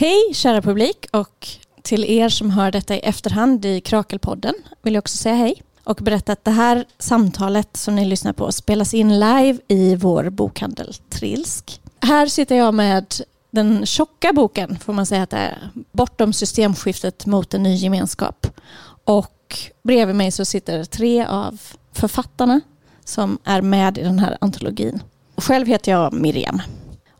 Hej kära publik och till er som hör detta i efterhand i Krakelpodden vill jag också säga hej och berätta att det här samtalet som ni lyssnar på spelas in live i vår bokhandel Trilsk. Här sitter jag med den tjocka boken, får man säga att det är, Bortom systemskiftet mot en ny gemenskap. Och bredvid mig så sitter tre av författarna som är med i den här antologin. Själv heter jag Miriam.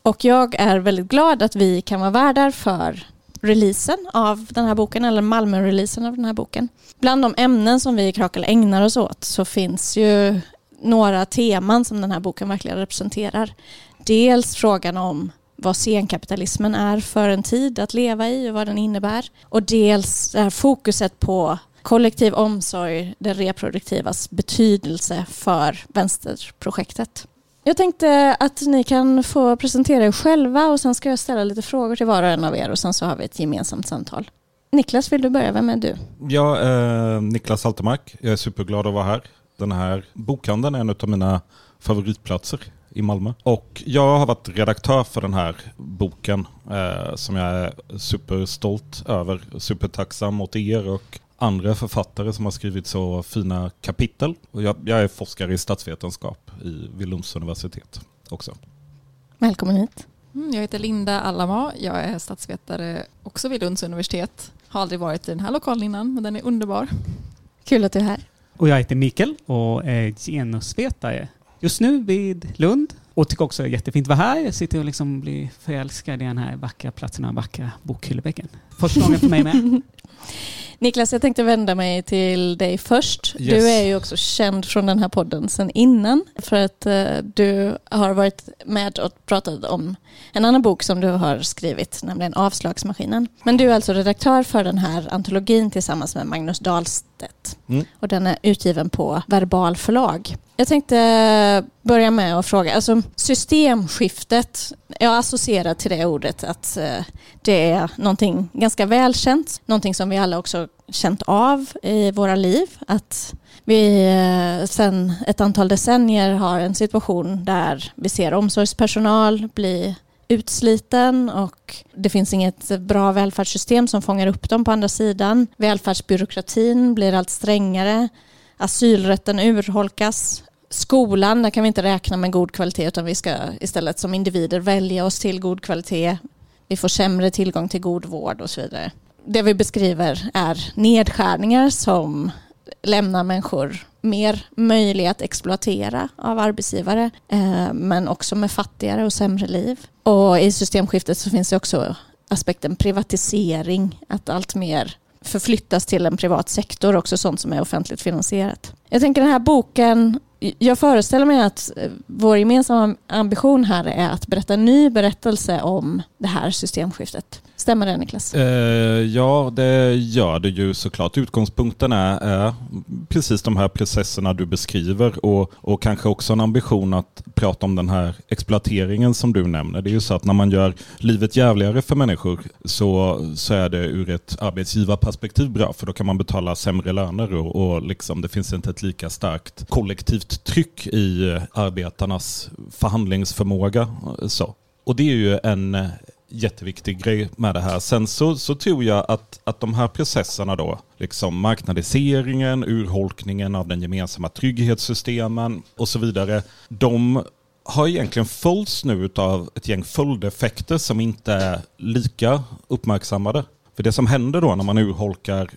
Och jag är väldigt glad att vi kan vara värdar för releasen av den här boken, eller Malmö-releasen av den här boken. Bland de ämnen som vi i Krakel ägnar oss åt så finns ju några teman som den här boken verkligen representerar. Dels frågan om vad senkapitalismen är för en tid att leva i och vad den innebär. Och dels det här fokuset på kollektiv omsorg, det reproduktivas betydelse för vänsterprojektet. Jag tänkte att ni kan få presentera er själva och sen ska jag ställa lite frågor till var och en av er och sen så har vi ett gemensamt samtal. Niklas, vill du börja? Vem är du? Jag är Niklas Altermark. Jag är superglad att vara här. Den här bokhandeln är en av mina favoritplatser i Malmö. Och jag har varit redaktör för den här boken eh, som jag är superstolt över. Supertacksam mot er och andra författare som har skrivit så fina kapitel. Och jag, jag är forskare i statsvetenskap i Vilhelms universitet också. Välkommen hit. Mm, jag heter Linda Allama. Jag är statsvetare också vid Lunds universitet. Har aldrig varit i den här lokalen innan, men den är underbar. Kul att du är här. Och jag heter Mikael och är genusvetare just nu vid Lund. Och tycker också det är jättefint att vara här. Jag sitter och liksom blir förälskad i den här vackra platsen och vackra bokhyllebänken. Första gången för mig med. Niklas, jag tänkte vända mig till dig först. Yes. Du är ju också känd från den här podden sedan innan för att uh, du har varit med och pratat om en annan bok som du har skrivit, nämligen Avslagsmaskinen. Men du är alltså redaktör för den här antologin tillsammans med Magnus Dahlstedt Mm. och den är utgiven på Verbal förlag. Jag tänkte börja med att fråga, alltså systemskiftet, jag associerar till det ordet att eh, det är någonting ganska välkänt, någonting som vi alla också känt av i våra liv, att vi eh, sedan ett antal decennier har en situation där vi ser omsorgspersonal bli utsliten och det finns inget bra välfärdssystem som fångar upp dem på andra sidan. Välfärdsbyråkratin blir allt strängare. Asylrätten urholkas. Skolan, där kan vi inte räkna med god kvalitet utan vi ska istället som individer välja oss till god kvalitet. Vi får sämre tillgång till god vård och så vidare. Det vi beskriver är nedskärningar som lämnar människor mer möjlig att exploatera av arbetsgivare eh, men också med fattigare och sämre liv. Och i systemskiftet så finns det också aspekten privatisering, att allt mer förflyttas till en privat sektor, också sånt som är offentligt finansierat. Jag tänker den här boken, jag föreställer mig att eh, vår gemensamma ambition här är att berätta en ny berättelse om det här systemskiftet. Stämmer det Niklas? Eh, ja, det gör det ju såklart. Utgångspunkten är, är precis de här processerna du beskriver och, och kanske också en ambition att prata om den här exploateringen som du nämner. Det är ju så att när man gör livet jävligare för människor så, så är det ur ett arbetsgivarperspektiv bra för då kan man betala sämre löner och, och liksom, det finns inte ett lika starkt kollektivt tryck i arbetarnas förhandlingsförmåga. Så. Och det är ju en jätteviktig grej med det här. Sen så, så tror jag att, att de här processerna då, liksom marknadiseringen, urholkningen av den gemensamma trygghetssystemen och så vidare, de har egentligen följts nu av ett gäng följdeffekter som inte är lika uppmärksammade. För det som händer då när man urholkar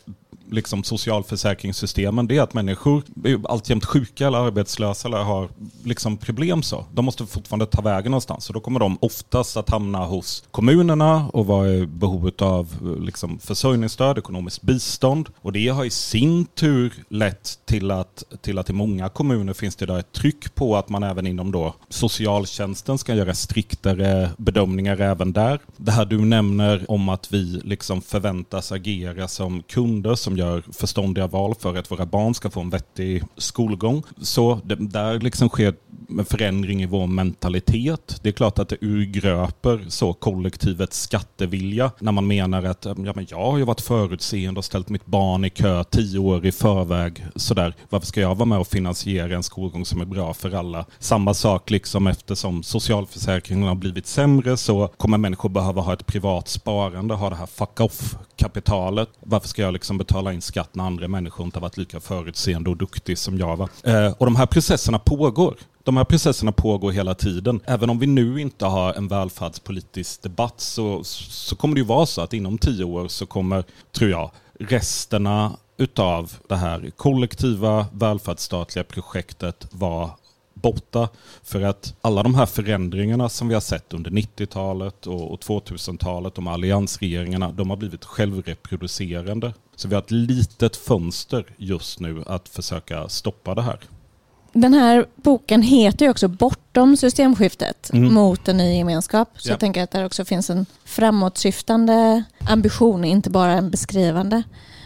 liksom socialförsäkringssystemen det är att människor är alltjämt sjuka eller arbetslösa eller har liksom problem så. De måste fortfarande ta vägen någonstans och då kommer de oftast att hamna hos kommunerna och vara i behov av liksom försörjningsstöd, ekonomiskt bistånd och det har i sin tur lett till att, till att i många kommuner finns det där ett tryck på att man även inom då socialtjänsten ska göra striktare bedömningar även där. Det här du nämner om att vi liksom förväntas agera som kunder som gör förståndiga val för att våra barn ska få en vettig skolgång. Så det, där liksom sker förändring i vår mentalitet. Det är klart att det urgröper så kollektivets skattevilja när man menar att ja, men jag har ju varit förutseende och ställt mitt barn i kö tio år i förväg. Sådär. Varför ska jag vara med och finansiera en skolgång som är bra för alla? Samma sak liksom eftersom socialförsäkringen har blivit sämre så kommer människor behöva ha ett privat sparande, ha det här fuck off-kapitalet. Varför ska jag liksom betala in skatt när andra människor inte har varit lika förutseende och duktig som jag var? Eh, och de här processerna pågår. De här processerna pågår hela tiden. Även om vi nu inte har en välfärdspolitisk debatt så, så kommer det ju vara så att inom tio år så kommer, tror jag, resterna utav det här kollektiva välfärdsstatliga projektet vara borta. För att alla de här förändringarna som vi har sett under 90-talet och 2000-talet, de alliansregeringarna, de har blivit självreproducerande. Så vi har ett litet fönster just nu att försöka stoppa det här. Den här boken heter ju också Bortom systemskiftet mm. mot en ny gemenskap. Så ja. jag tänker att det också finns en framåtsyftande ambition, inte bara en beskrivande.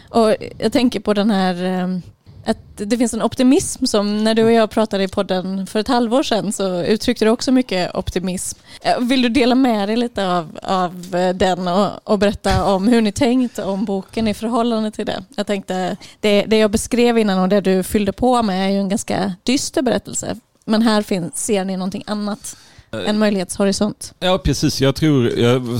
Och jag tänker på den här ehm, att det finns en optimism som när du och jag pratade i podden för ett halvår sedan så uttryckte du också mycket optimism. Eh, vill du dela med dig lite av, av eh, den och, och berätta om hur ni tänkt om boken i förhållande till det? Jag tänkte, det, det jag beskrev innan och det du fyllde på med är ju en ganska dyster berättelse. Men här finns, ser ni någonting annat en möjlighetshorisont. Ja, precis. Jag tror,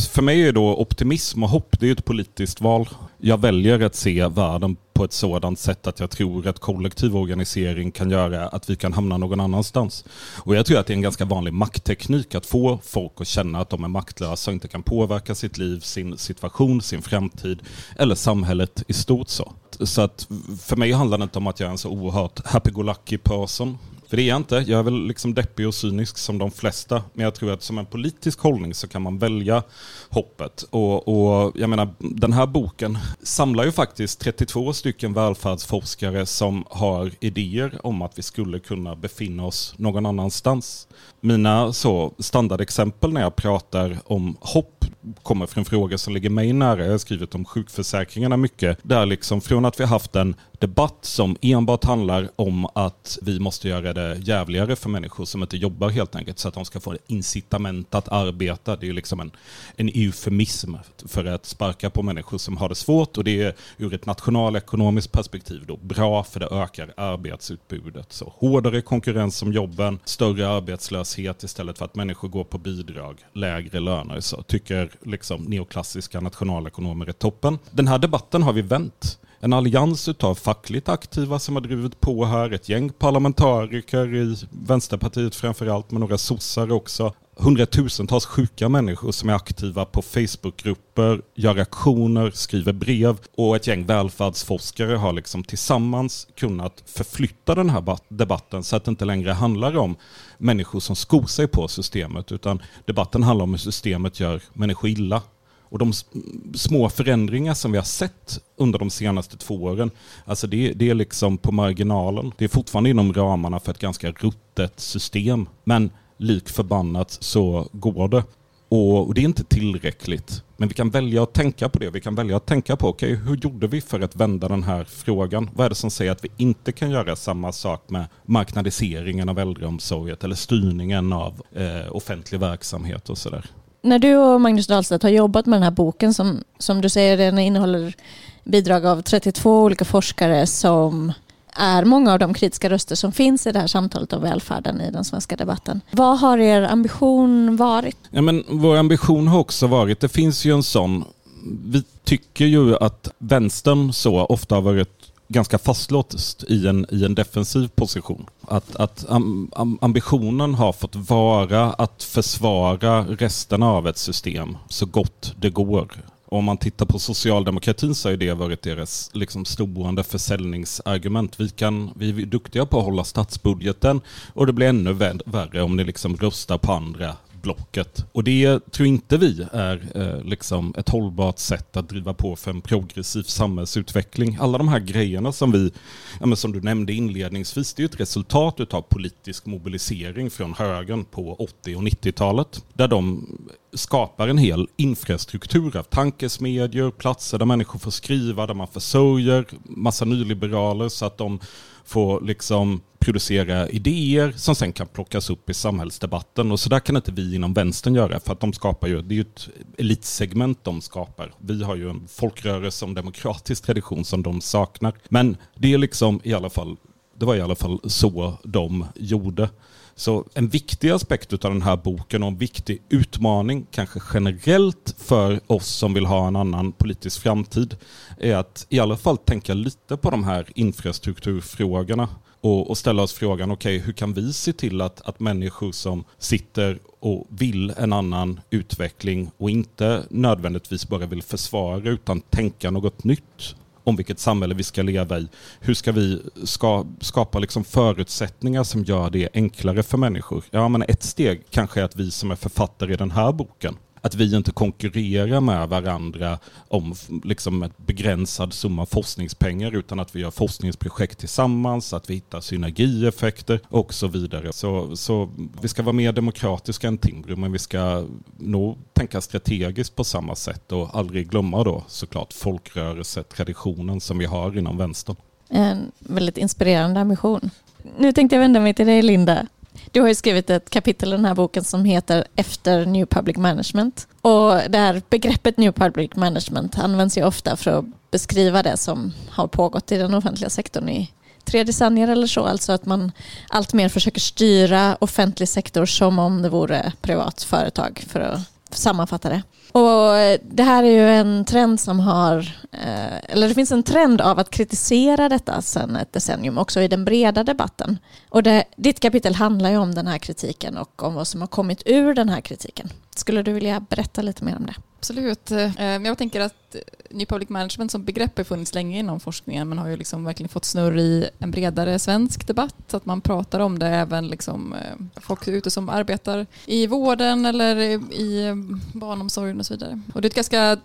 för mig är då optimism och hopp, det är ett politiskt val. Jag väljer att se världen på ett sådant sätt att jag tror att kollektiv organisering kan göra att vi kan hamna någon annanstans. Och jag tror att det är en ganska vanlig maktteknik att få folk att känna att de är maktlösa och inte kan påverka sitt liv, sin situation, sin framtid eller samhället i stort så. Så att för mig handlar det inte om att jag är en så oerhört happy-go-lucky person. För det är jag inte. Jag är väl liksom deppig och cynisk som de flesta. Men jag tror att som en politisk hållning så kan man välja hoppet. Och, och jag menar, den här boken samlar ju faktiskt 32 stycken välfärdsforskare som har idéer om att vi skulle kunna befinna oss någon annanstans. Mina så standardexempel när jag pratar om hopp kommer från frågor som ligger mig nära. Jag har skrivit om sjukförsäkringarna mycket. Där liksom från att vi haft en debatt som enbart handlar om att vi måste göra det jävligare för människor som inte jobbar helt enkelt så att de ska få incitament att arbeta. Det är liksom en, en eufemism för att sparka på människor som har det svårt och det är ur ett nationalekonomiskt perspektiv då bra för det ökar arbetsutbudet. Så hårdare konkurrens om jobben, större arbetslöshet istället för att människor går på bidrag, lägre löner. Så tycker liksom neoklassiska nationalekonomer är toppen. Den här debatten har vi vänt en allians av fackligt aktiva som har drivit på här, ett gäng parlamentariker i Vänsterpartiet framförallt, men några sossar också. Hundratusentals sjuka människor som är aktiva på Facebookgrupper, gör aktioner, skriver brev och ett gäng välfärdsforskare har liksom tillsammans kunnat förflytta den här debatten så att det inte längre handlar om människor som skor sig på systemet utan debatten handlar om hur systemet gör människor illa och de små förändringar som vi har sett under de senaste två åren, alltså det, det, är liksom på marginalen. Det är fortfarande inom ramarna för ett ganska ruttet system. Men lik förbannat så går det. Och, det är inte tillräckligt. Men vi kan välja att tänka på det. Vi kan välja att tänka på, okej, okay, hur gjorde vi för att vända den här frågan? Vad är det som säger att vi inte kan göra samma sak med marknadiseringen av äldreomsorgen eller styrningen av eh, offentlig verksamhet och sådär? När du och Magnus Dahlstedt har jobbat med den här boken som, som du säger den innehåller bidrag av 32 olika forskare som är många av de kritiska röster som finns i det här samtalet om välfärden i den svenska debatten. Vad har er ambition varit? Ja, men vår ambition har också varit, det finns ju en sån, vi tycker ju att vänstern så ofta har varit ganska fastlåst i en, i en defensiv position. Att, att ambitionen har fått vara att försvara resten av ett system så gott det går. Om man tittar på socialdemokratin så har det varit deras liksom stående försäljningsargument. Vi, kan, vi är duktiga på att hålla statsbudgeten och det blir ännu värre om ni liksom röstar på andra blocket. Och det tror inte vi är eh, liksom ett hållbart sätt att driva på för en progressiv samhällsutveckling. Alla de här grejerna som vi, ja, som du nämnde inledningsvis, det är ett resultat av politisk mobilisering från högern på 80 och 90-talet. Där de skapar en hel infrastruktur av tankesmedjor, platser där människor får skriva, där man försörjer massa nyliberaler så att de får liksom producera idéer som sen kan plockas upp i samhällsdebatten. Och så där kan inte vi inom vänstern göra för att de skapar ju, det är ju ett elitsegment de skapar. Vi har ju en folkrörelse och demokratisk tradition som de saknar. Men det är liksom i alla fall, det var i alla fall så de gjorde. Så en viktig aspekt av den här boken och en viktig utmaning, kanske generellt för oss som vill ha en annan politisk framtid, är att i alla fall tänka lite på de här infrastrukturfrågorna och, och ställa oss frågan, okej, okay, hur kan vi se till att, att människor som sitter och vill en annan utveckling och inte nödvändigtvis bara vill försvara utan tänka något nytt om vilket samhälle vi ska leva i. Hur ska vi ska, skapa liksom förutsättningar som gör det enklare för människor? Ja, men ett steg kanske är att vi som är författare i den här boken att vi inte konkurrerar med varandra om liksom ett begränsad summa forskningspengar utan att vi gör forskningsprojekt tillsammans, att vi hittar synergieffekter och så vidare. Så, så vi ska vara mer demokratiska än Timbro men vi ska nog tänka strategiskt på samma sätt och aldrig glömma då såklart folkrörelsetraditionen som vi har inom vänstern. En väldigt inspirerande ambition. Nu tänkte jag vända mig till dig Linda. Du har ju skrivit ett kapitel i den här boken som heter Efter New Public Management. Och det här begreppet New Public Management används ju ofta för att beskriva det som har pågått i den offentliga sektorn i tre decennier eller så. Alltså att man alltmer försöker styra offentlig sektor som om det vore privat företag för att sammanfatta det. Och eh, det här är ju en trend som har, eh, eller det finns en trend av att kritisera detta sedan ett decennium också i den breda debatten. Och det, ditt kapitel handlar ju om den här kritiken och om vad som har kommit ur den här kritiken. Skulle du vilja berätta lite mer om det? Absolut. Eh, jag tänker att New Public Management som begrepp har funnits länge inom forskningen men har ju liksom verkligen fått snurr i en bredare svensk debatt. Att man pratar om det även liksom eh, folk ute som arbetar i vården eller i eh, barnomsorgen och så vidare. Och det är ett ganska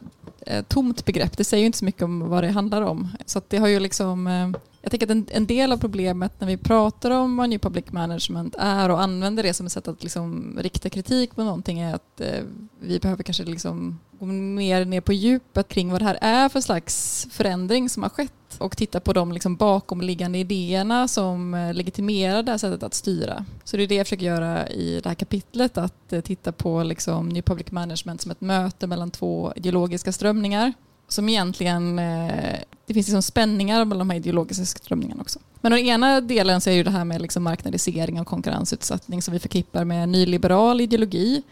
tomt begrepp. Det säger ju inte så mycket om vad det handlar om. Så det har ju liksom jag tänker att en, en, del av problemet när vi pratar om vad New Public Management är och använder det som ett sätt att liksom rikta kritik på någonting är att eh, vi behöver kanske liksom gå mer ner på djupet kring vad det här är för slags förändring som har skett och titta på de liksom bakomliggande idéerna som eh, legitimerar det här sättet att styra. Så det är det jag försöker göra i det här kapitlet, att eh, titta på liksom New Public Management som ett möte mellan två ideologiska strömningar som egentligen, eh, det finns liksom spänningar mellan de här ideologiska strömningarna också. Men den ena delen så är ju det här med liksom marknadisering och konkurrensutsättning som vi förknippar med nyliberal ideologi.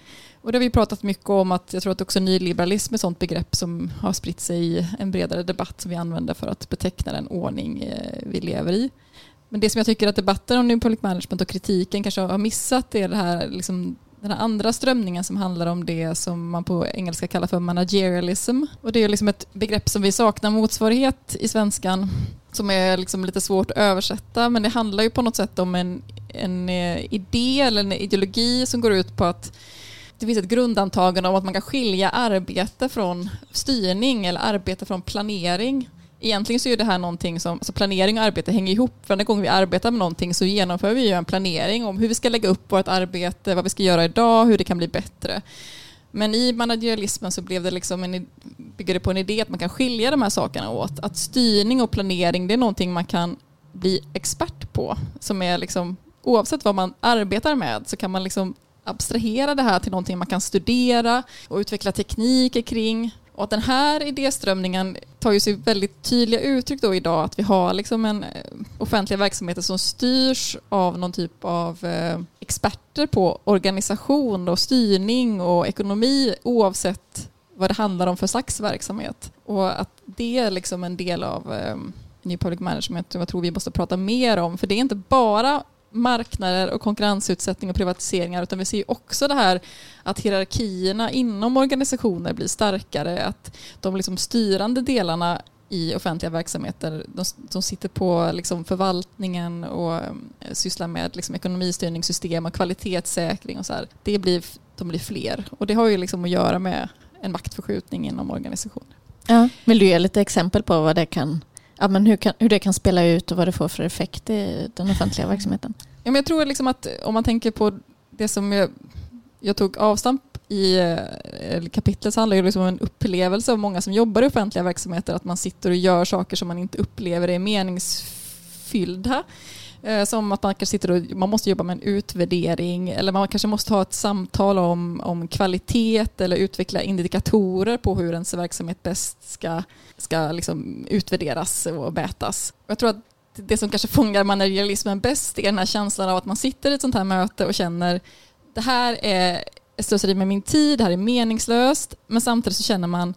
Och det har vi pratat mycket om att jag tror att också nyliberalism är ett sådant begrepp som har spritt sig i en bredare debatt som vi använder för att beteckna den ordning eh, vi lever i. Men det som jag tycker att debatten om New Public Management och kritiken kanske har missat är det här liksom den här andra strömningen som handlar om det som man på engelska kallar för managerialism. Och det är liksom ett begrepp som vi saknar motsvarighet i svenskan som är liksom lite svårt att översätta men det handlar ju på något sätt om en, en eh, idé eller en ideologi som går ut på att det finns ett grundantagande om att man kan skilja arbete från styrning eller arbete från planering egentligen så är det här någonting som, alltså planering och arbete hänger ihop. Varje gång vi arbetar med någonting så genomför vi ju en planering om hur vi ska lägga upp vårt arbete, vad vi ska göra idag, hur det kan bli bättre. Men i managerialismen så blev det liksom en, bygger det på en idé att man kan skilja de här sakerna åt. Att styrning och planering det är någonting man kan bli expert på. Som är liksom, oavsett vad man arbetar med så kan man liksom abstrahera det här till någonting man kan studera och utveckla tekniker kring. Och att den här idéströmningen tar ju sig väldigt tydliga uttryck då idag att vi har liksom en eh, offentliga verksamheter som styrs av någon typ av eh, experter på organisation och styrning och ekonomi oavsett vad det handlar om för slags verksamhet. Och att det är liksom en del av eh, New Public Management som jag tror vi måste prata mer om för det är inte bara marknader och konkurrensutsättning och privatiseringar utan vi ser också det här att hierarkierna inom organisationer blir starkare, att de liksom styrande delarna i offentliga verksamheter, de som sitter på liksom förvaltningen och eh, sysslar med liksom ekonomistyrningssystem och kvalitetssäkring och så här, det blir de blir fler. Och det har ju liksom att göra med en maktförskjutning inom organisationer. Ja. Vill du ge lite exempel på vad det kan, ja, men hur, kan, hur det kan spela ut och vad det får för effekt i den offentliga verksamheten? Ja, men jag tror liksom att eh, om man tänker på det som jag, jag tog avstamp i eh, kapitlet så handlar det liksom om en upplevelse av många som jobbar i offentliga verksamheter att man sitter och gör saker som man inte upplever är meningsfyllda. Eh, som att man kanske sitter och man måste jobba med en utvärdering eller man kanske måste ha ett samtal om, om kvalitet eller utveckla indikatorer på hur ens verksamhet bäst ska, ska liksom utvärderas och mätas. Jag tror att det som kanske fångar managerialismen bäst är den här känslan av att man sitter i ett sånt här möte och känner det här är slöseri med min tid, det här är meningslöst men samtidigt så känner man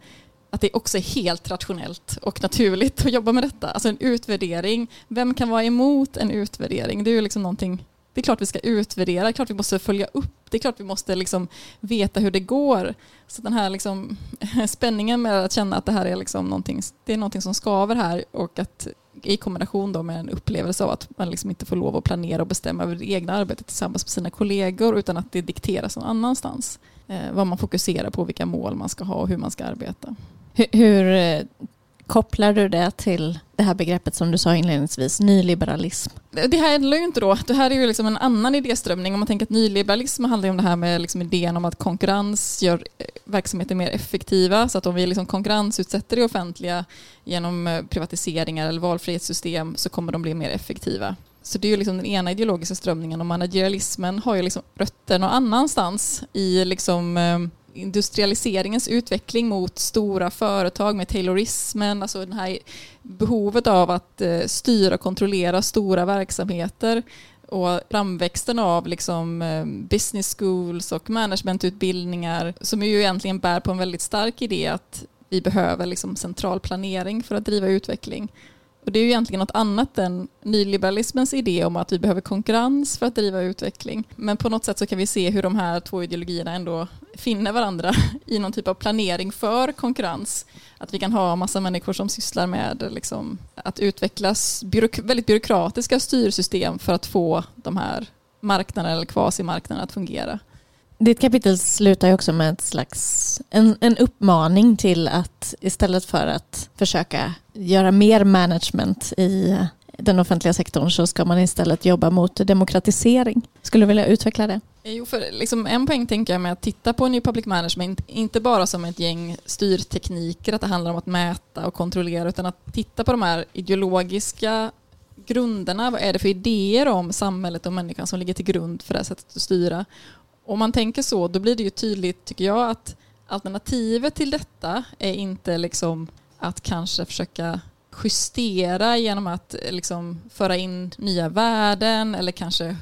att det också är helt rationellt och naturligt att jobba med detta. Alltså en utvärdering, vem kan vara emot en utvärdering? Det är ju liksom någonting det är klart vi ska utvärdera, det är klart vi måste följa upp, det är klart vi måste liksom veta hur det går. Så den här liksom spänningen med att känna att det här är, liksom någonting, det är någonting som skaver här och att i kombination då med en upplevelse av att man liksom inte får lov att planera och bestämma över det egna arbetet tillsammans med sina kollegor utan att det dikteras någon annanstans. Eh, vad man fokuserar på, vilka mål man ska ha och hur man ska arbeta. Hur, hur eh, kopplar du det till det här begreppet som du sa inledningsvis, nyliberalism? Det här handlar ju inte då, det här är ju liksom en annan idéströmning. Om man tänker att nyliberalism handlar om det här med liksom idén om att konkurrens gör eh, verksamheter mer effektiva. Så att om vi liksom konkurrensutsätter det offentliga genom eh, privatiseringar eller valfrihetssystem så kommer de bli mer effektiva. Så det är ju liksom den ena ideologiska strömningen och managerialismen har ju liksom rötter någon annanstans i liksom eh, industrialiseringens utveckling mot stora företag med taylorismen, alltså det här behovet av att eh, styra och kontrollera stora verksamheter och framväxten av liksom eh, business schools och managementutbildningar som ju egentligen bär på en väldigt stark idé att vi behöver liksom central planering för att driva utveckling. Och det är ju egentligen något annat än nyliberalismens idé om att vi behöver konkurrens för att driva utveckling. Men på något sätt så kan vi se hur de här två ideologierna ändå finner varandra i någon typ av planering för konkurrens. Att vi kan ha massa människor som sysslar med liksom, att utvecklas byråk väldigt byråkratiska styrsystem för att få de här marknaderna eller kvasimarknaderna att fungera. Ditt kapitel slutar ju också med ett slags, en, en uppmaning till att istället för att försöka göra mer management i den offentliga sektorn så ska man istället jobba mot demokratisering. Skulle du vilja utveckla det? Jo, för liksom en poäng tänker jag med att titta på New Public Management, inte bara som ett gäng styrtekniker, att det handlar om att mäta och kontrollera, utan att titta på de här ideologiska grunderna. Vad är det för idéer om samhället och människan som ligger till grund för det här sättet att styra? Om man tänker så, då blir det ju tydligt, tycker jag, att alternativet till detta är inte liksom att kanske försöka justera genom att eh, liksom föra in nya värden eller kanske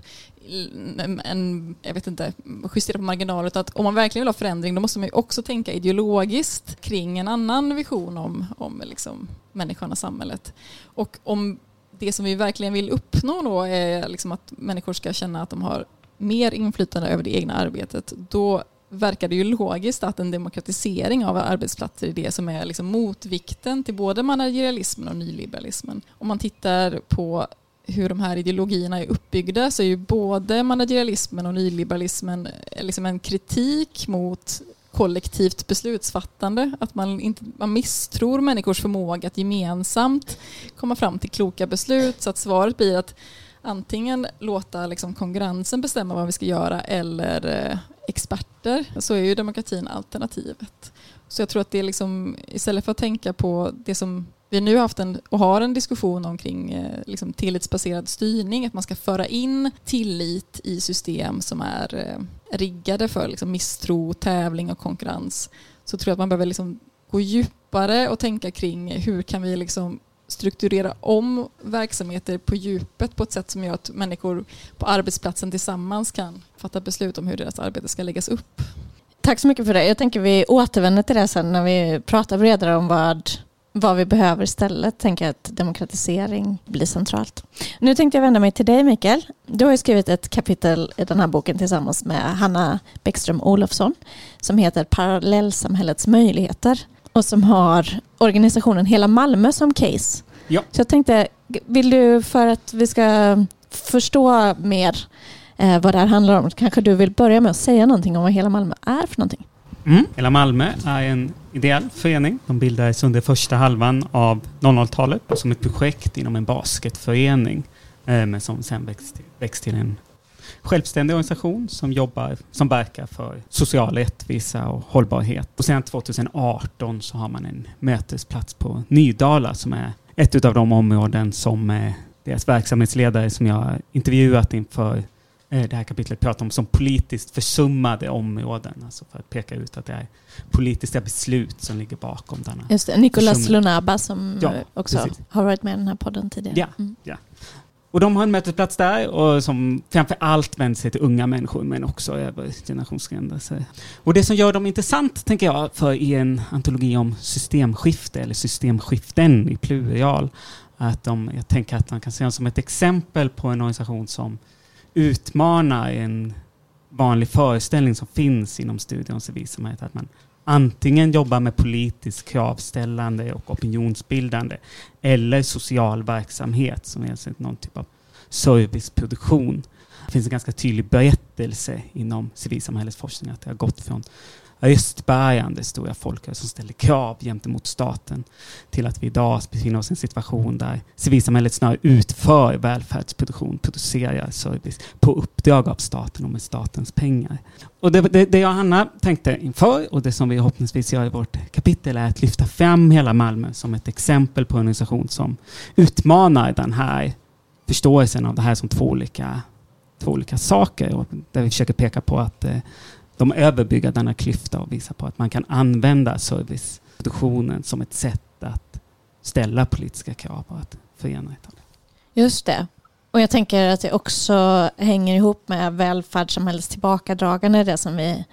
en, jag vet inte, justera på marginalen. Att om man verkligen vill ha förändring då måste man ju också tänka ideologiskt kring en annan vision om, om liksom människan och samhället. Och om det som vi verkligen vill uppnå då är liksom att människor ska känna att de har mer inflytande över det egna arbetet, då verkar det ju logiskt att en demokratisering av arbetsplatser är det som är liksom motvikten till både managerialismen och nyliberalismen. Om man tittar på hur de här ideologierna är uppbyggda så är ju både managerialismen och nyliberalismen eh, liksom en kritik mot kollektivt beslutsfattande. Att man, inte, man misstror människors förmåga att gemensamt komma fram till kloka beslut. Så att svaret blir att antingen låta liksom konkurrensen bestämma vad vi ska göra eller eh, experter, så är ju demokratin alternativet. Så jag tror att det är liksom, istället för att tänka på det som vi nu har haft en, och har en diskussion omkring eh, liksom tillitsbaserad styrning, att man ska föra in tillit i system som är eh, riggade för liksom misstro, tävling och konkurrens, så tror jag att man behöver liksom gå djupare och tänka kring hur kan vi liksom strukturera om verksamheter på djupet på ett sätt som gör att människor på arbetsplatsen tillsammans kan fatta beslut om hur deras arbete ska läggas upp. Tack så mycket för det. Jag tänker vi återvänder till det sen när vi pratar bredare om vad, vad vi behöver istället. Tänker att demokratisering blir centralt. Nu tänkte jag vända mig till dig Mikael. Du har skrivit ett kapitel i den här boken tillsammans med Hanna Bäckström Olofsson som heter Parallellsamhällets möjligheter och som har organisationen Hela Malmö som case. Ja. Så jag tänkte, vill du för att vi ska förstå mer eh, vad det här handlar om. Kanske du vill börja med att säga någonting om vad Hela Malmö är för någonting? Mm. Hela Malmö är en ideell förening. De bildades under första halvan av 00-talet som ett projekt inom en basketförening eh, men som sen växt, växt till en självständig organisation som jobbar, som verkar för social rättvisa och hållbarhet. Och sedan 2018 så har man en mötesplats på Nydala som är ett av de områden som eh, deras verksamhetsledare som jag intervjuat inför eh, det här kapitlet pratar om som politiskt försummade områden. Alltså för att peka ut att det är politiska beslut som ligger bakom denna. Just det, Nicolas Lunaba som ja, också precis. har varit med i den här podden tidigare. Ja, mm. ja. Och de har en mötesplats där och som framför allt vänder sig till unga människor men också över generationsgränser. Och det som gör dem intressant, tänker jag, för i en antologi om systemskifte eller systemskiften i plural, att de, jag tänker att man kan se dem som ett exempel på en organisation som utmanar en vanlig föreställning som finns inom studier om civilsamhället, att man antingen jobbar med politiskt kravställande och opinionsbildande eller social verksamhet som är alltså någon typ av serviceproduktion. Det finns en ganska tydlig berättelse inom civilsamhällesforskning att det har gått från röstbärande stora folkrörelser som ställer krav gentemot staten till att vi idag befinner oss i en situation där civilsamhället snarare utför välfärdsproduktion, producerar service på uppdrag av staten och med statens pengar. Och det, det, det jag och Hanna tänkte inför och det som vi förhoppningsvis gör i vårt kapitel är att lyfta fram hela Malmö som ett exempel på en organisation som utmanar den här förståelsen av det här som två olika, två olika saker och där vi försöker peka på att eh, de överbygger denna klyfta och visar på att man kan använda serviceproduktionen som ett sätt att ställa politiska krav på att förena ett Just det. Och jag tänker att det också hänger ihop med välfärdssamhällets tillbakadragande, det som vi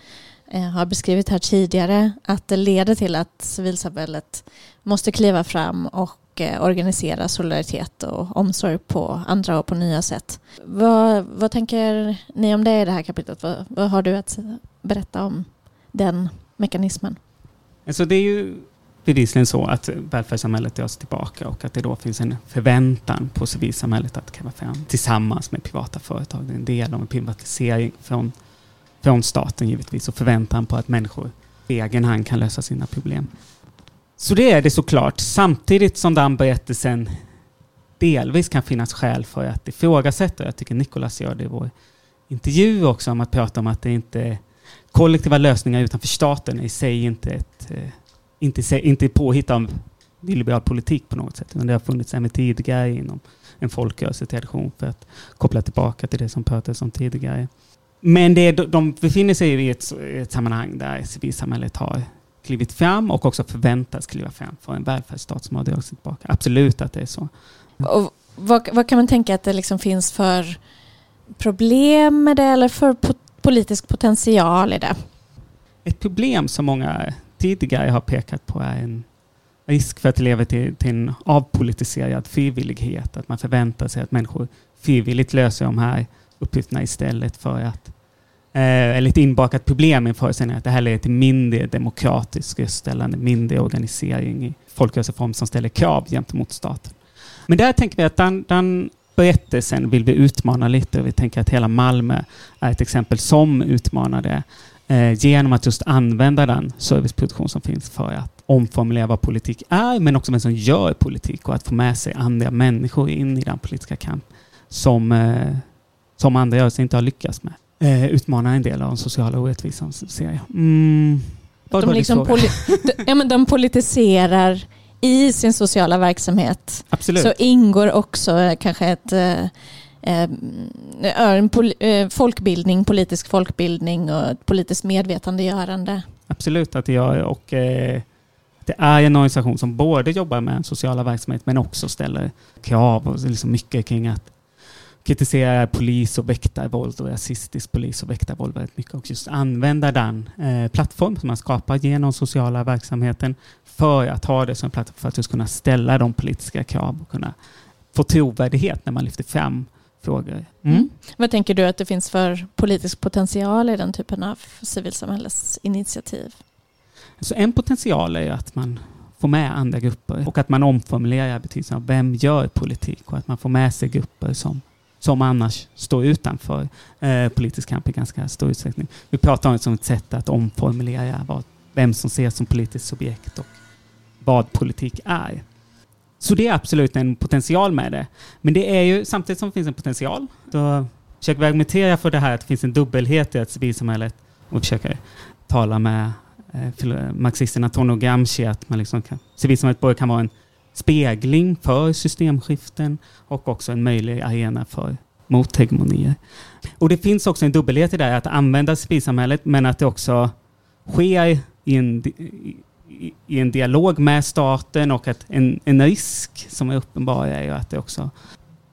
eh, har beskrivit här tidigare, att det leder till att civilsamhället måste kliva fram och Eh, organisera solidaritet och omsorg på andra och på nya sätt. Vad, vad tänker ni om det i det här kapitlet? Vad, vad har du att berätta om den mekanismen? Alltså det är ju bevisligen så att välfärdssamhället dras tillbaka och att det då finns en förväntan på civilsamhället att kräva fram tillsammans med privata företag. Det är en del av en privatisering från, från staten givetvis och förväntan på att människor på egen hand kan lösa sina problem. Så det är det såklart, samtidigt som den berättelsen delvis kan finnas skäl för att ifrågasätta. Jag tycker Nicolas gör det i vår intervju också, om att prata om att det inte kollektiva lösningar utanför staten är i sig inte ett eh, inte, inte påhitt av nyliberal politik på något sätt. Men det har funnits även tidigare inom en folkrörelsetradition för att koppla tillbaka till det som pratades om tidigare. Men det, de befinner sig i ett, ett sammanhang där civilsamhället har klivit fram och också förväntas kliva fram för en välfärdsstat som har dragit sig tillbaka. Absolut att det är så. Och vad, vad, kan man tänka att det liksom finns för problem med det eller för politisk potential i det? Ett problem som många tidigare har pekat på är en risk för att det leder till, till en avpolitiserad frivillighet. Att man förväntar sig att människor frivilligt löser de här uppgifterna istället för att Eh, eller ett inbakat problem i föreställningen att det här leder till mindre demokratisk röstställande, mindre organisering i folkrörelseform som ställer krav gentemot staten. Men där tänker vi att den, den berättelsen vill vi utmana lite och vi tänker att hela Malmö är ett exempel som utmanar det eh, genom att just använda den serviceproduktion som finns för att omformulera vad politik är men också vem som gör politik och att få med sig andra människor in i den politiska kamp som, eh, som andra rörelser inte har lyckats med. Eh, utmanar en del av de sociala orättvisorna ser jag. Mm. De, liksom ja, men de politiserar i sin sociala verksamhet Absolut. så ingår också eh, kanske ett eh, eh, en pol folkbildning, politisk folkbildning och ett politiskt medvetandegörande. Absolut att gör och det är en organisation som både jobbar med sociala verksamhet men också ställer krav och liksom mycket kring att kritisera polis och väktarvåld och rasistisk polis och väktarvåld väldigt mycket och just använda den eh, plattform som man skapar genom sociala verksamheten för att ha det som plattform för att just kunna ställa de politiska krav och kunna få trovärdighet när man lyfter fram frågor. Mm. Mm. Vad tänker du att det finns för politisk potential i den typen av civilsamhällesinitiativ? Så en potential är att man får med andra grupper och att man omformulerar betydelsen av vem gör politik och att man får med sig grupper som som annars står utanför eh, politisk kamp i ganska stor utsträckning. Vi pratar om det som ett sätt att omformulera vad, vem som ses som politiskt subjekt och vad politik är. Så det är absolut en potential med det. Men det är ju samtidigt som det finns en potential, då försöker vi argumentera för det här att det finns en dubbelhet i att civilsamhället och försöker tala med eh, marxisterna Antonio Gramsci att man liksom kan, civilsamhället både kan vara en spegling för systemskiften och också en möjlig arena för mothegemonier. Och det finns också en dubbelhet i det här att använda civilsamhället men att det också sker i en, i en dialog med staten och att en, en risk som är uppenbar är ju att det också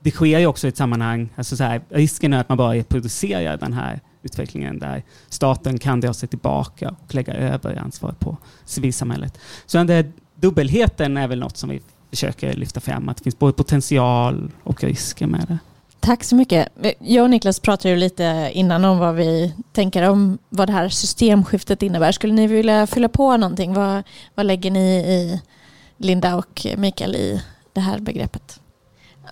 det sker ju också i ett sammanhang, alltså så här, risken är att man bara reproducerar den här utvecklingen där staten kan dra sig tillbaka och lägga över ansvar på civilsamhället. Så den där dubbelheten är väl något som vi försöker lyfta fram, att det finns både potential och risker med det. Tack så mycket. Jag och Niklas pratade ju lite innan om vad vi tänker om vad det här systemskiftet innebär. Skulle ni vilja fylla på någonting? Vad, vad lägger ni i, Linda och Mikael, i det här begreppet?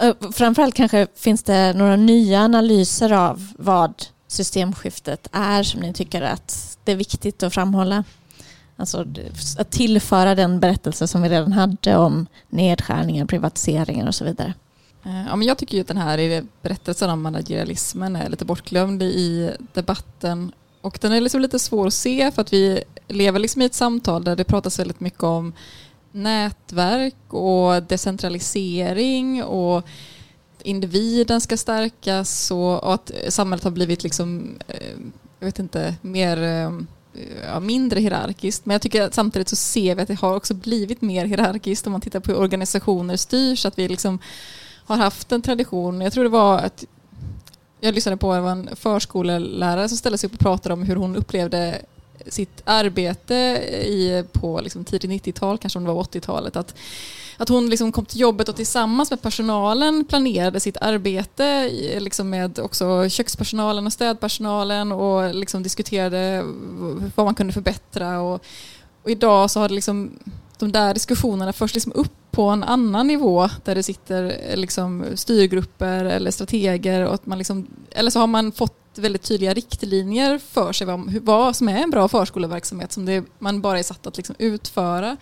Eh, framförallt kanske finns det några nya analyser av vad systemskiftet är som ni tycker att det är viktigt att framhålla? Alltså att tillföra den berättelse som vi redan hade om nedskärningar, privatiseringar och så vidare. Eh, ja, men jag tycker ju att den här berättelsen om managerialismen är lite bortglömd i debatten. Och den är liksom lite svår att se för att vi lever liksom i ett samtal där det pratas väldigt mycket om nätverk och decentralisering och individen ska stärkas och, att samhället har blivit liksom, eh, jag vet inte, mer eh, Eh, ja, mindre hierarkiskt. Men jag tycker att samtidigt så ser vi att det har också blivit mer hierarkiskt om man tittar på hur organisationer styrs. Att vi liksom har haft en tradition. Jag tror det var att jag lyssnade på en förskolelärare som ställde sig upp och pratade om hur hon upplevde sitt arbete i, på liksom tidigt 90-tal, kanske om det var 80-talet. Att, att hon liksom kom till jobbet och tillsammans med personalen planerade sitt arbete liksom med också kökspersonalen och städpersonalen och liksom diskuterade vad man kunde förbättra. Och, och idag så har det liksom de där diskussionerna förs liksom upp på en annan nivå där det sitter liksom styrgrupper eller strateger och att man liksom, eller så har man fått väldigt tydliga riktlinjer för sig vad, vad som är en bra förskoleverksamhet som det, man bara är satt att liksom utföra.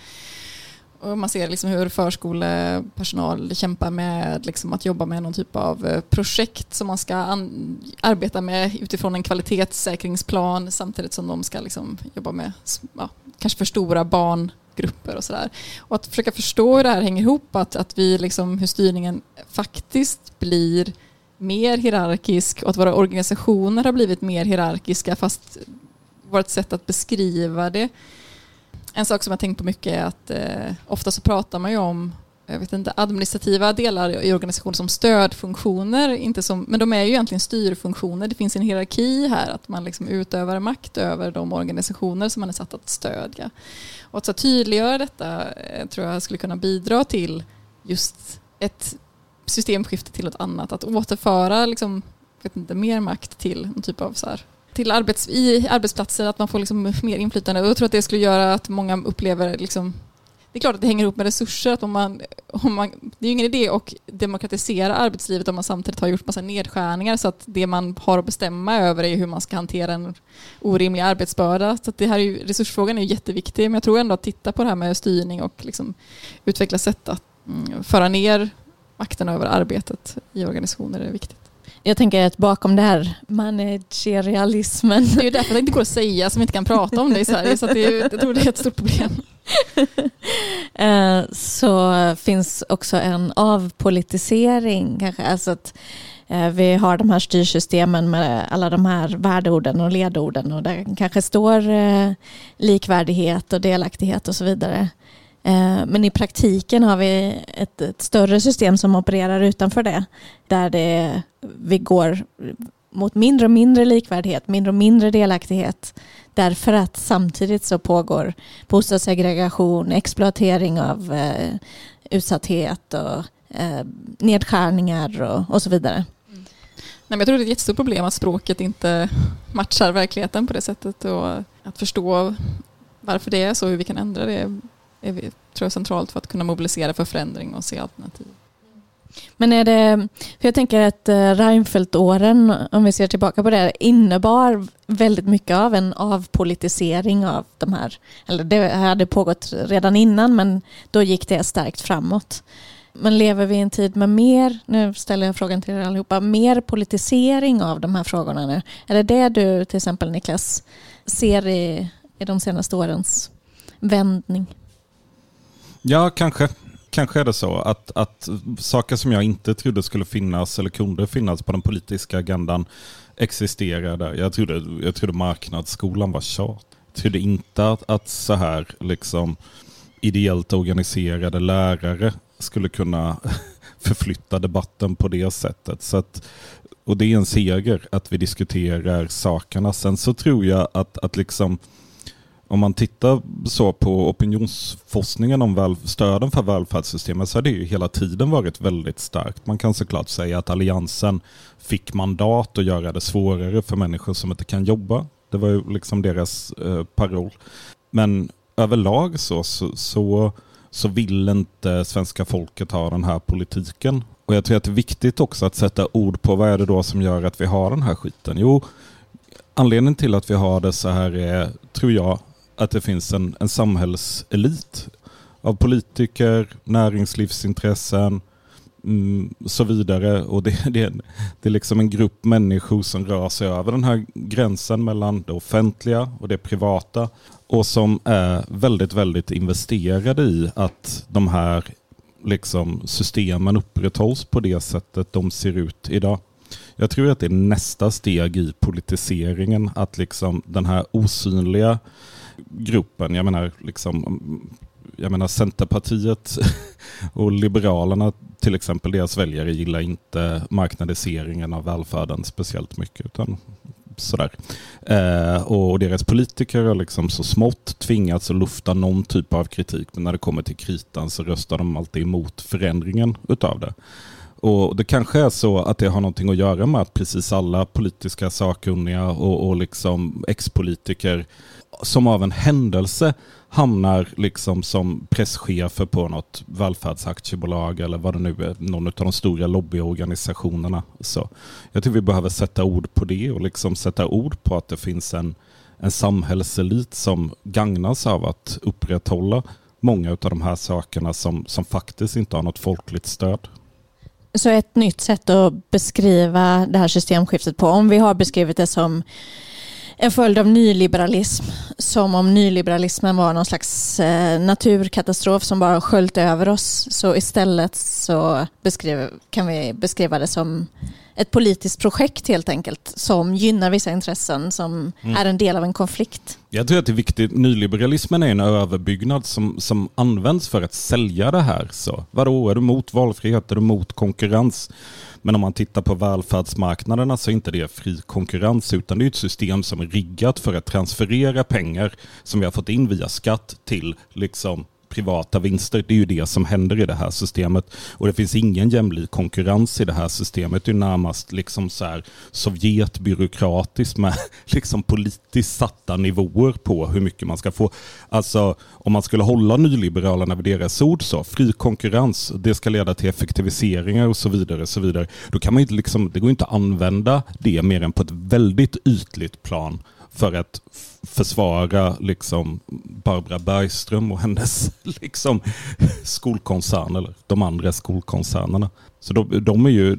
Och man ser liksom hur förskolepersonal kämpar med liksom att jobba med någon typ av eh, projekt som man ska arbeta med utifrån en kvalitetssäkringsplan samtidigt som de ska liksom jobba med ja, kanske för stora barngrupper och sådär. Och att försöka förstå hur det här hänger ihop, att, att vi liksom, hur styrningen faktiskt blir mer hierarkisk och att våra organisationer har blivit mer hierarkiska fast vårt sätt att beskriva det. En sak som jag tänkt på mycket är att eh, ofta så pratar man ju om jag vet inte, administrativa delar i organisationen som stödfunktioner, inte som, men de är ju egentligen styrfunktioner. Det finns en hierarki här, att man liksom utövar makt över de organisationer som man är satt att stödja. Och att så tydliggöra detta eh, tror jag skulle kunna bidra till just ett systemskifte till något annat. Att återföra liksom, vet inte, mer makt till någon typ av så här, till arbets, i arbetsplatser, att man får liksom mer inflytande. Och jag tror att det skulle göra att många upplever liksom, det är klart att det hänger ihop med resurser. Att om man, om man, det är ju ingen idé att demokratisera arbetslivet om man samtidigt har gjort massa nedskärningar så att det man har att bestämma över är hur man ska hantera en orimlig arbetsbörda. Så det här är ju, resursfrågan är jätteviktig men jag tror ändå att titta på det här med styrning och liksom utveckla sätt att mm, föra ner makten över arbetet i organisationer är viktigt. Jag tänker att bakom det här managerialismen. Det är ju därför det inte går att säga som vi inte kan prata om det i Sverige. Så det är, jag tror det är ett stort problem. Eh, så finns också en avpolitisering kanske. Alltså att eh, vi har de här styrsystemen med alla de här värdeorden och ledorden och där kanske står eh, likvärdighet och delaktighet och så vidare. Eh, men i praktiken har vi ett, ett, större system som opererar utanför det. Där det, vi går mot mindre och mindre likvärdighet, mindre och mindre delaktighet. Därför att samtidigt så pågår bostadssegregation, exploatering av eh, utsatthet och eh, nedskärningar och, och så vidare. Mm. Nej, men jag tror det är ett jättestort problem att språket inte matchar verkligheten på det sättet och att förstå varför det är så och hur vi kan ändra det är tror jag centralt för att kunna mobilisera för förändring och se alternativ. Men är det, för jag tänker att eh, Reinfeldt-åren, om vi ser tillbaka på det, innebar väldigt mycket av en avpolitisering av de här, eller det hade pågått redan innan men då gick det starkt framåt. Men lever vi i en tid med mer, nu ställer jag frågan till er allihopa, mer politisering av de här frågorna nu? Är det det du till exempel Niklas ser i, i de senaste årens vändning? Ja, kanske. Kanske är det så att, att saker som jag inte trodde skulle finnas eller kunde finnas på den politiska agendan existerar där. Jag trodde, jag trodde marknadsskolan var tjat. Jag trodde inte att, att så här liksom ideellt organiserade lärare skulle kunna förflytta debatten på det sättet. Så att, och det är en seger att vi diskuterar sakerna. Sen så tror jag att, att liksom om man tittar så på opinionsforskningen om väl, stöden för välfärdssystemet så har det ju hela tiden varit väldigt starkt. Man kan såklart säga att alliansen fick mandat att göra det svårare för människor som inte kan jobba. Det var ju liksom deras eh, paroll. Men överlag så, så, så, så vill inte svenska folket ha den här politiken. Och jag tror att det är viktigt också att sätta ord på vad är det då som gör att vi har den här skiten. Jo, anledningen till att vi har det så här är, tror jag, att det finns en, en samhällselit av politiker, näringslivsintressen mm, så vidare. Och det, det, det är liksom en grupp människor som rör sig över den här gränsen mellan det offentliga och det privata och som är väldigt, väldigt investerade i att de här liksom, systemen upprätthålls på det sättet de ser ut idag. Jag tror att det är nästa steg i politiseringen, att liksom den här osynliga gruppen. Jag menar, liksom, jag menar Centerpartiet och Liberalerna till exempel, deras väljare gillar inte marknadiseringen av välfärden speciellt mycket. Utan sådär. Eh, och deras politiker har liksom så smått tvingats att lufta någon typ av kritik. Men när det kommer till kritan så röstar de alltid emot förändringen utav det. Och Det kanske är så att det har någonting att göra med att precis alla politiska sakkunniga och, och liksom ex-politiker som av en händelse hamnar liksom som presschefer på något välfärdsaktiebolag eller vad det nu är, någon av de stora lobbyorganisationerna. Så jag tror vi behöver sätta ord på det och liksom sätta ord på att det finns en, en samhällselit som gagnas av att upprätthålla många av de här sakerna som, som faktiskt inte har något folkligt stöd. Så ett nytt sätt att beskriva det här systemskiftet på, om vi har beskrivit det som en följd av nyliberalism. Som om nyliberalismen var någon slags eh, naturkatastrof som bara sköljt över oss. Så istället så beskriver, kan vi beskriva det som ett politiskt projekt helt enkelt som gynnar vissa intressen som mm. är en del av en konflikt. Jag tror att det är viktigt. Nyliberalismen är en överbyggnad som, som används för att sälja det här. Så, vadå, är du mot valfrihet? Är du mot konkurrens? Men om man tittar på välfärdsmarknaderna så är inte det fri konkurrens utan det är ett system som är riggat för att transferera pengar som vi har fått in via skatt till liksom privata vinster. Det är ju det som händer i det här systemet. Och det finns ingen jämlik konkurrens i det här systemet. Det är närmast liksom så här Sovjetbyråkratiskt med liksom politiskt satta nivåer på hur mycket man ska få. Alltså om man skulle hålla nyliberalerna vid deras ord så, fri konkurrens, det ska leda till effektiviseringar och så vidare. Och så vidare. Då kan man inte liksom, det går inte att använda det mer än på ett väldigt ytligt plan för att försvara liksom Barbara Bergström och hennes liksom, skolkoncern eller de andra skolkoncernerna. Så de, de, är ju,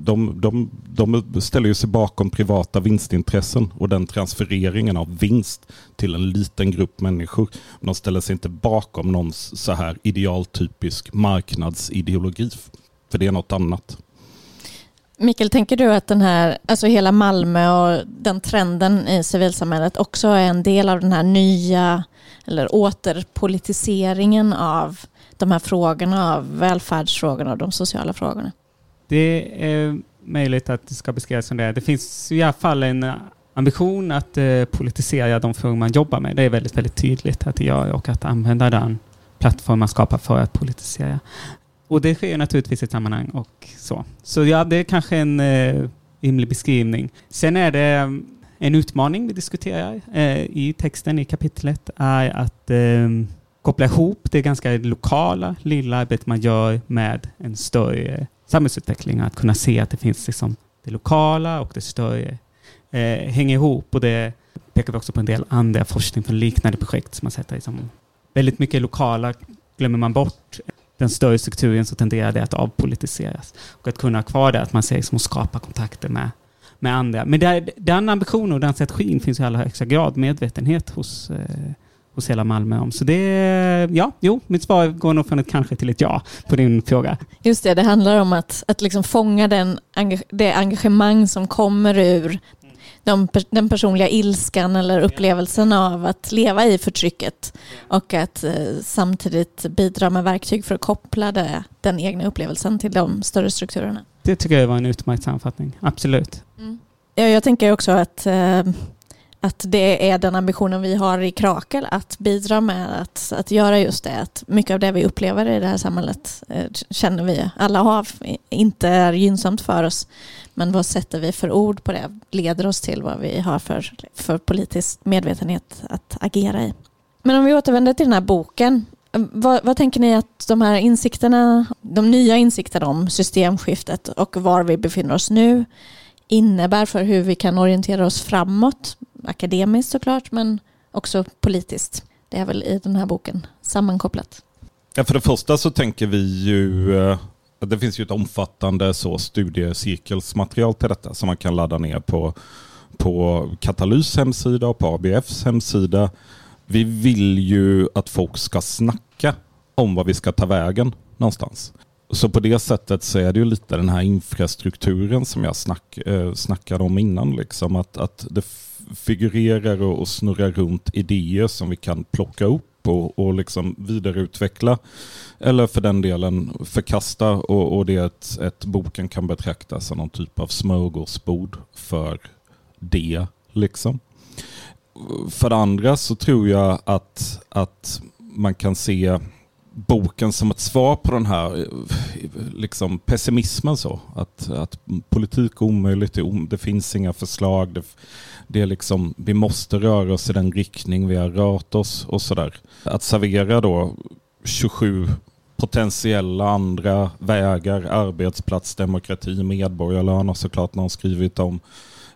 de, de, de ställer ju sig bakom privata vinstintressen och den transfereringen av vinst till en liten grupp människor. De ställer sig inte bakom någon så här idealtypisk marknadsideologi, för det är något annat. Mikael, tänker du att den här, alltså hela Malmö och den trenden i civilsamhället också är en del av den här nya eller återpolitiseringen av de här frågorna, av välfärdsfrågorna och de sociala frågorna? Det är möjligt att det ska beskrivas som det. Det finns i alla fall en ambition att eh, politisera de frågor man jobbar med. Det är väldigt, väldigt tydligt att det gör och att använda den plattform man skapar för att politisera. Och det sker naturligtvis i ett sammanhang och så. Så ja, det är kanske en eh, rimlig beskrivning. Sen är det eh, en utmaning vi diskuterar eh, i texten i kapitlet är att eh, koppla ihop det ganska lokala lilla arbetet man gör med en större samhällsutveckling. Att kunna se att det finns liksom det lokala och det större eh, hänger ihop. Och det pekar vi också på en del andra forskning från liknande projekt som man sätter liksom, väldigt mycket lokala glömmer man bort den större strukturen så tenderar det att avpolitiseras. Och att kunna ha kvar det, att man ser liksom att skapa kontakter med, med andra. Men där, den ambitionen och den strategin finns i allra högsta grad medvetenhet hos, eh, hos hela Malmö om. Så det, ja, jo, mitt svar går nog från ett kanske till ett ja på din fråga. Just det, det handlar om att, att liksom fånga den, det engagemang som kommer ur de, den personliga ilskan eller upplevelsen av att leva i förtrycket och att eh, samtidigt bidra med verktyg för att koppla det, den egna upplevelsen till de större strukturerna. Det tycker jag var en utmärkt sammanfattning, absolut. Mm. Ja, jag tänker också att eh, att det är den ambitionen vi har i Krakel att bidra med att, att göra just det. Att mycket av det vi upplever i det här samhället eh, känner vi alla av inte är gynnsamt för oss. Men vad sätter vi för ord på det leder oss till vad vi har för, för politisk medvetenhet att agera i. Men om vi återvänder till den här boken. Eh, vad, vad, tänker ni att de här insikterna, de nya insikterna om systemskiftet och var vi befinner oss nu innebär för hur vi kan orientera oss framåt akademiskt såklart, men också politiskt. Det är väl i den här boken sammankopplat. Ja, för det första så tänker vi ju eh, det finns ju ett omfattande så studiecirkelsmaterial till detta som man kan ladda ner på, på Katalys hemsida och på ABFs hemsida. Vi vill ju att folk ska snacka om vad vi ska ta vägen någonstans. Så på det sättet så är det ju lite den här infrastrukturen som jag snack, eh, snackade om innan. Liksom. Att, att det figurerar och, och snurrar runt idéer som vi kan plocka upp och, och liksom vidareutveckla. Eller för den delen förkasta och, och det är ett, ett boken kan betraktas som någon typ av smörgåsbord för det. liksom. För det andra så tror jag att, att man kan se boken som ett svar på den här liksom, pessimismen. Så. Att, att politik är omöjligt, det finns inga förslag, det, det är liksom, vi måste röra oss i den riktning vi har rört oss och sådär. Att servera då 27 potentiella andra vägar, Arbetsplats, demokrati, medborgarlön har såklart någon skrivit om,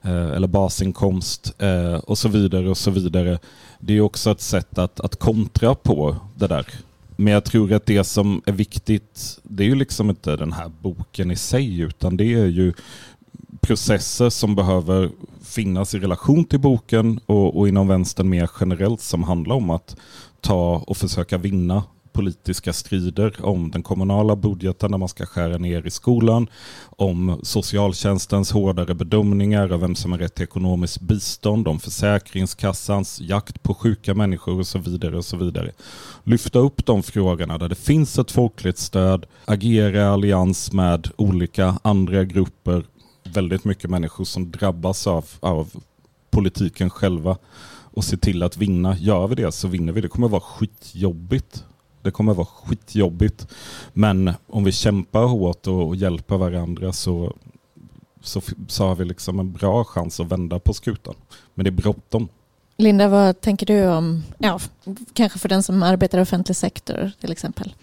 eh, eller basinkomst eh, och så vidare och så vidare. Det är också ett sätt att, att kontra på det där. Men jag tror att det som är viktigt, det är ju liksom inte den här boken i sig, utan det är ju processer som behöver finnas i relation till boken och, och inom vänstern mer generellt som handlar om att ta och försöka vinna politiska strider om den kommunala budgeten när man ska skära ner i skolan, om socialtjänstens hårdare bedömningar av vem som har rätt till ekonomiskt bistånd, om Försäkringskassans jakt på sjuka människor och så vidare. och så vidare. Lyfta upp de frågorna där det finns ett folkligt stöd, agera i allians med olika andra grupper, väldigt mycket människor som drabbas av, av politiken själva och se till att vinna. Gör vi det så vinner vi. Det kommer vara skitjobbigt. Det kommer vara skitjobbigt. Men om vi kämpar hårt och hjälper varandra så, så, så har vi liksom en bra chans att vända på skutan. Men det är bråttom. Linda, vad tänker du om, ja, kanske för den som arbetar i offentlig sektor till exempel?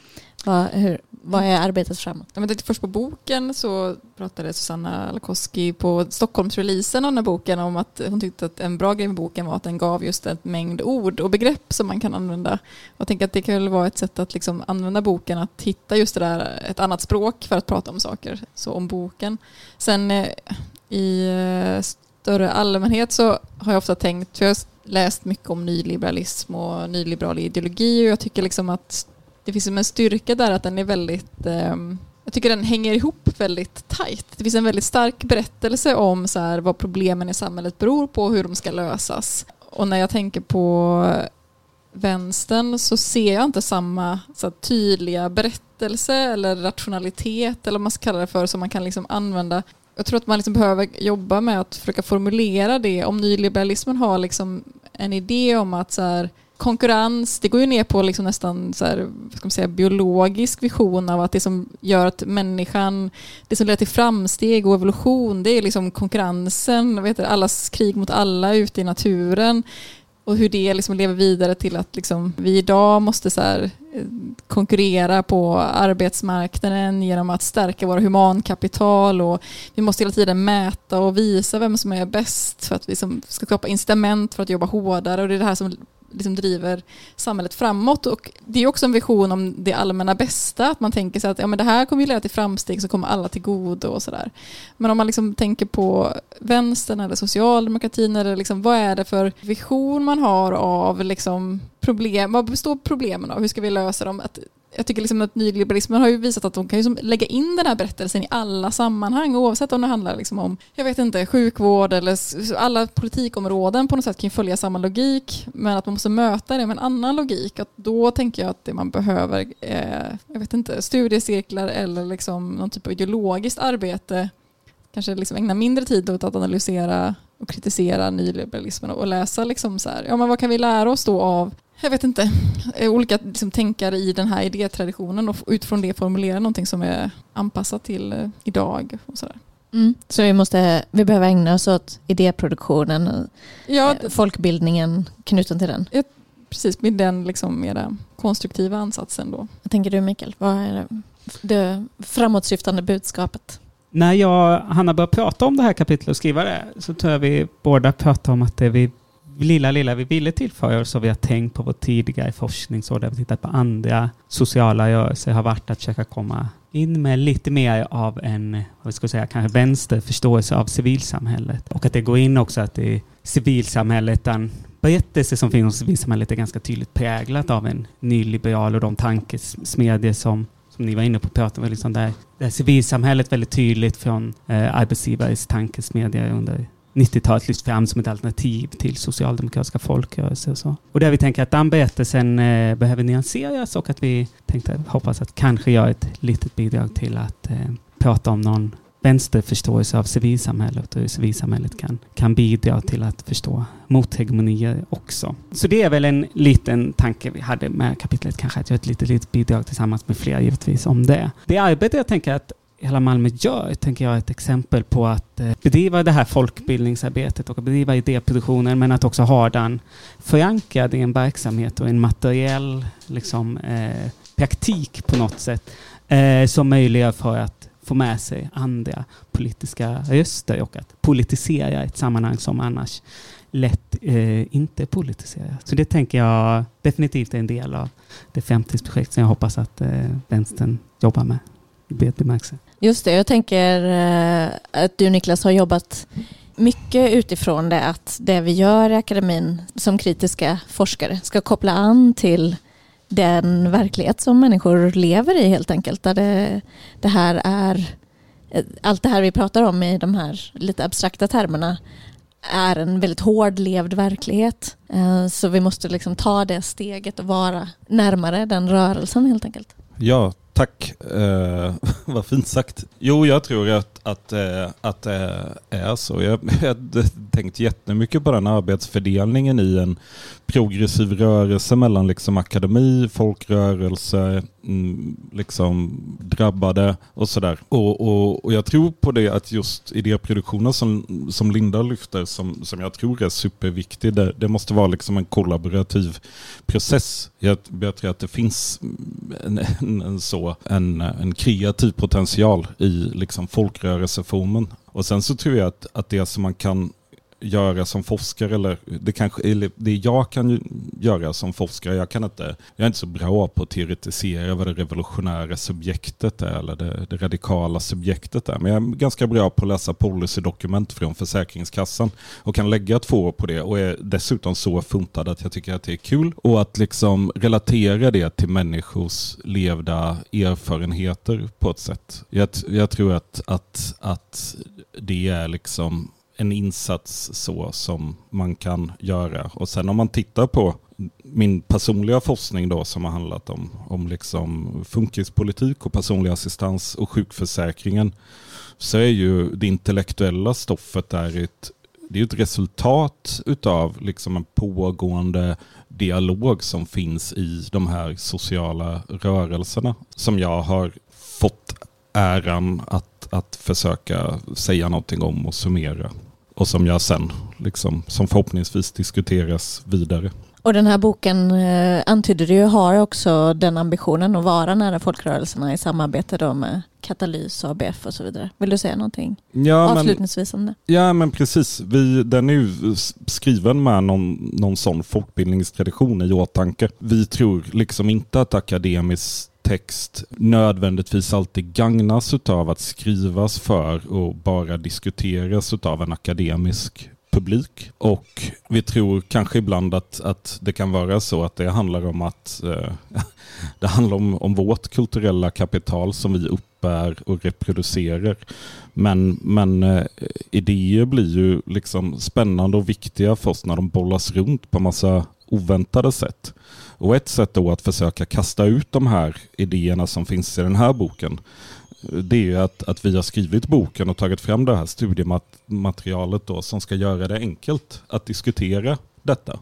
Vad, hur, vad är arbetet framåt? Jag tänkte först på boken så pratade Susanna Lakoski på Stockholmsreleasen av den här boken om att hon tyckte att en bra grej med boken var att den gav just en mängd ord och begrepp som man kan använda. Jag tänker att det kan väl vara ett sätt att liksom använda boken att hitta just det där, ett annat språk för att prata om saker, så om boken. Sen eh, i eh, större allmänhet så har jag ofta tänkt, för jag har läst mycket om nyliberalism och nyliberal ideologi och jag tycker liksom att det finns en styrka där att den är väldigt eh, jag tycker den hänger ihop väldigt tajt. Det finns en väldigt stark berättelse om så här, vad problemen i samhället beror på och hur de ska lösas. Och när jag tänker på vänstern så ser jag inte samma så här, tydliga berättelse eller rationalitet eller vad man ska kalla det för som man kan liksom använda. Jag tror att man liksom behöver jobba med att försöka formulera det. Om nyliberalismen har liksom en idé om att så här, konkurrens, det går ju ner på liksom nästan så här, ska man säga, biologisk vision av att det som gör att människan, det som leder till framsteg och evolution, det är liksom konkurrensen, vet du, allas krig mot alla ute i naturen. och hur det liksom lever vidare till att liksom vi idag måste så här, eh, konkurrera på arbetsmarknaden genom att stärka våra humankapital och vi måste hela tiden mäta och visa vem som är bäst för att vi ska skapa incitament för att jobba hårdare och det är det här som liksom driver samhället framåt. Och det är också en vision om det allmänna bästa, att man tänker sig att ja, men det här kommer ju leda till framsteg som kommer alla till godo och sådär. Men om man liksom tänker på vänstern eller socialdemokratin, eller liksom, vad är det för vision man har av liksom problem, vad består problemen av, hur ska vi lösa dem? Att jag tycker liksom att nyliberalismen har ju visat att de kan ju lägga in den här berättelsen i alla sammanhang oavsett om det handlar liksom om, jag vet inte, sjukvård eller alla politikområden på något sätt kan ju följa samma logik men att man måste möta det med en annan logik. Att då tänker jag att det man behöver är, jag vet inte, studiecirklar eller liksom någon typ av ideologiskt arbete kanske liksom ägna mindre tid åt att analysera och kritisera nyliberalismen och läsa liksom så här, ja men vad kan vi lära oss då av jag vet inte, eh, olika liksom, tänkare i den här idétraditionen och utifrån det formulera någonting som är anpassat till eh, idag. Och sådär. Mm. Så vi, måste, vi behöver ägna oss åt idéproduktionen och ja, eh, folkbildningen knuten till den. Ja, precis, med den liksom mera konstruktiva ansatsen då. Vad tänker du Mikael? Vad är det framåtsyftande budskapet? När jag Hanna började prata om det här kapitlet och skriva det så tror jag vi båda pratade om att det vi lilla, lilla vi ville tillföra så vi har tänkt på vår tidigare forskningsår där vi tittat på andra sociala rörelser har varit att försöka komma in med lite mer av en, vad ska säga, kanske vänsterförståelse av civilsamhället. Och att det går in också att det civilsamhället, den berättelse som finns om civilsamhället är ganska tydligt präglat av en nyliberal och de tankesmedjor som som ni var inne på prata om, liksom där, där civilsamhället väldigt tydligt från eh, arbetsgivares tankesmedja under 90-talet lyfts fram som ett alternativ till socialdemokratiska folkrörelser och så. Och där vi tänker att den berättelsen eh, behöver nyanseras och att vi tänkte hoppas att kanske göra ett litet bidrag till att eh, prata om någon vänsterförståelse av civilsamhället och hur civilsamhället kan, kan bidra till att förstå mothegemonier också. Så det är väl en liten tanke vi hade med kapitlet, kanske att göra ett litet, litet bidrag tillsammans med fler givetvis om det. Det arbete jag tänker att hela Malmö gör, tänker jag, är ett exempel på att eh, bedriva det här folkbildningsarbetet och bedriva idéproduktionen, men att också ha den förankrad i en verksamhet och en materiell liksom, eh, praktik på något sätt eh, som möjliggör för att få med sig andra politiska röster och att politisera ett sammanhang som annars lätt eh, inte politiseras. Så det tänker jag definitivt är en del av det framtidsprojekt som jag hoppas att eh, vänstern jobbar med i. Just det, jag tänker eh, att du Niklas har jobbat mycket utifrån det att det vi gör i akademin som kritiska forskare ska koppla an till den verklighet som människor lever i helt enkelt. Där det, det här är, allt det här vi pratar om i de här lite abstrakta termerna är en väldigt hård levd verklighet. Eh, så vi måste liksom ta det steget och vara närmare den rörelsen helt enkelt. Ja, Tack, eh, vad fint sagt. Jo, jag tror att, att, eh, att det är så. Jag har tänkt jättemycket på den arbetsfördelningen i en progressiv rörelse mellan liksom akademi, folkrörelse, mm, liksom drabbade och sådär. Och, och, och jag tror på det att just idéproduktionen som, som Linda lyfter, som, som jag tror är superviktig, det, det måste vara liksom en kollaborativ process. Jag, jag tror att det finns en, en, en så, en, en kreativ potential i liksom folkrörelseformen. Och sen så tror jag att, att det som man kan göra som forskare eller det, kanske, eller det jag kan göra som forskare. Jag, kan inte, jag är inte så bra på att teoretisera vad det revolutionära subjektet är eller det, det radikala subjektet är. Men jag är ganska bra på att läsa policydokument från Försäkringskassan och kan lägga två år på det och är dessutom så funtad att jag tycker att det är kul och att liksom relatera det till människors levda erfarenheter på ett sätt. Jag, jag tror att, att, att det är liksom en insats så som man kan göra. Och sen om man tittar på min personliga forskning då som har handlat om, om liksom funkispolitik och personlig assistans och sjukförsäkringen så är ju det intellektuella stoffet där ett, det är ett resultat utav liksom en pågående dialog som finns i de här sociala rörelserna som jag har fått äran att, att försöka säga någonting om och summera och som jag sen, liksom, som förhoppningsvis diskuteras vidare. Och den här boken eh, antyder du ju har också den ambitionen att vara nära folkrörelserna i samarbete då med Katalys, ABF och så vidare. Vill du säga någonting Ja, men, avslutningsvis om det? ja men precis. Vi, den är ju skriven med någon, någon sån folkbildningstradition i åtanke. Vi tror liksom inte att akademisk text nödvändigtvis alltid gagnas av att skrivas för och bara diskuteras av en akademisk publik. Och vi tror kanske ibland att, att det kan vara så att det handlar om att eh, det handlar om, om vårt kulturella kapital som vi uppbär och reproducerar. Men, men eh, idéer blir ju liksom spännande och viktiga först när de bollas runt på massa oväntade sätt. Och ett sätt då att försöka kasta ut de här idéerna som finns i den här boken det är att, att vi har skrivit boken och tagit fram det här studiematerialet då, som ska göra det enkelt att diskutera detta.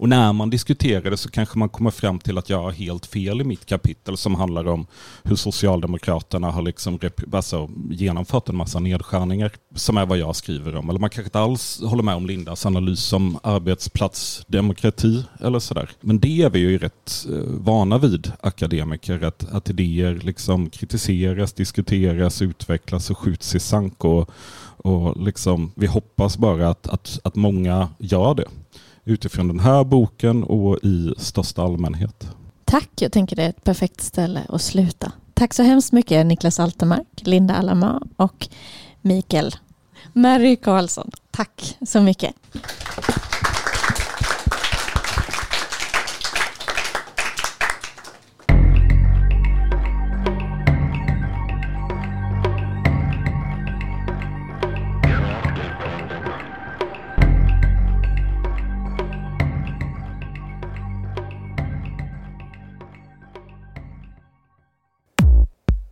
Och när man diskuterar det så kanske man kommer fram till att jag har helt fel i mitt kapitel som handlar om hur Socialdemokraterna har liksom alltså genomfört en massa nedskärningar som är vad jag skriver om. Eller man kanske inte alls håller med om Lindas analys om arbetsplatsdemokrati eller sådär. Men det är vi ju rätt eh, vana vid akademiker, att, att idéer liksom kritiseras, diskuteras, utvecklas och skjuts i sank. Och, och liksom, vi hoppas bara att, att, att många gör det utifrån den här boken och i största allmänhet. Tack, jag tänker det är ett perfekt ställe att sluta. Tack så hemskt mycket Niklas Altermark, Linda Alama och Mikael Mary Karlsson. Tack så mycket.